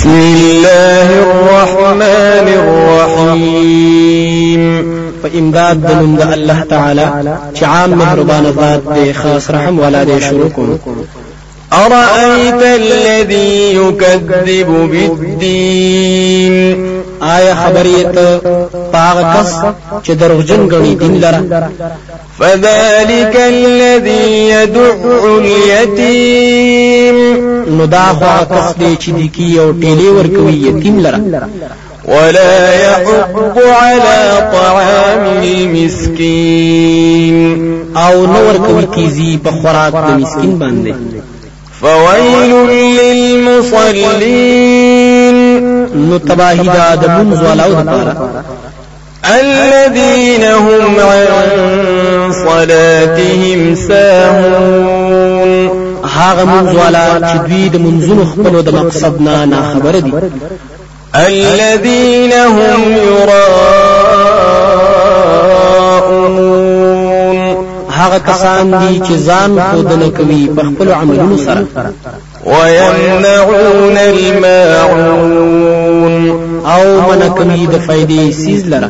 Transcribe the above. بسم الله الرحمن الرحيم فامداد د نوم الله تعالى شعام مهربان ذات دي خاص رحم ولا دي شركم أرأيت الذي يكذب بالدين آية خبرية فاغكس شدر چې دين لرا فذلك الذي يدع اليتيم نو دا خو کس دی چې دی کی یو ټیلې ورکوي یتیم لره ولا يحض على طعام المسكين او نور کوي کیزی په خوراک د مسكين باندې فويل للمصلين نو تباهی دا د منځ ولاو لپاره الذين هم عن صلاتهم ساهون هغه منځ والا چې دوی د منځونو خپل د مقصد نه ناخبر دي الذين هم يراءون هغه کسان دي چې ځان خودنه کوي په خپل عملونو سره ويمنعون الماعون او من کوي د فائدې سیز لره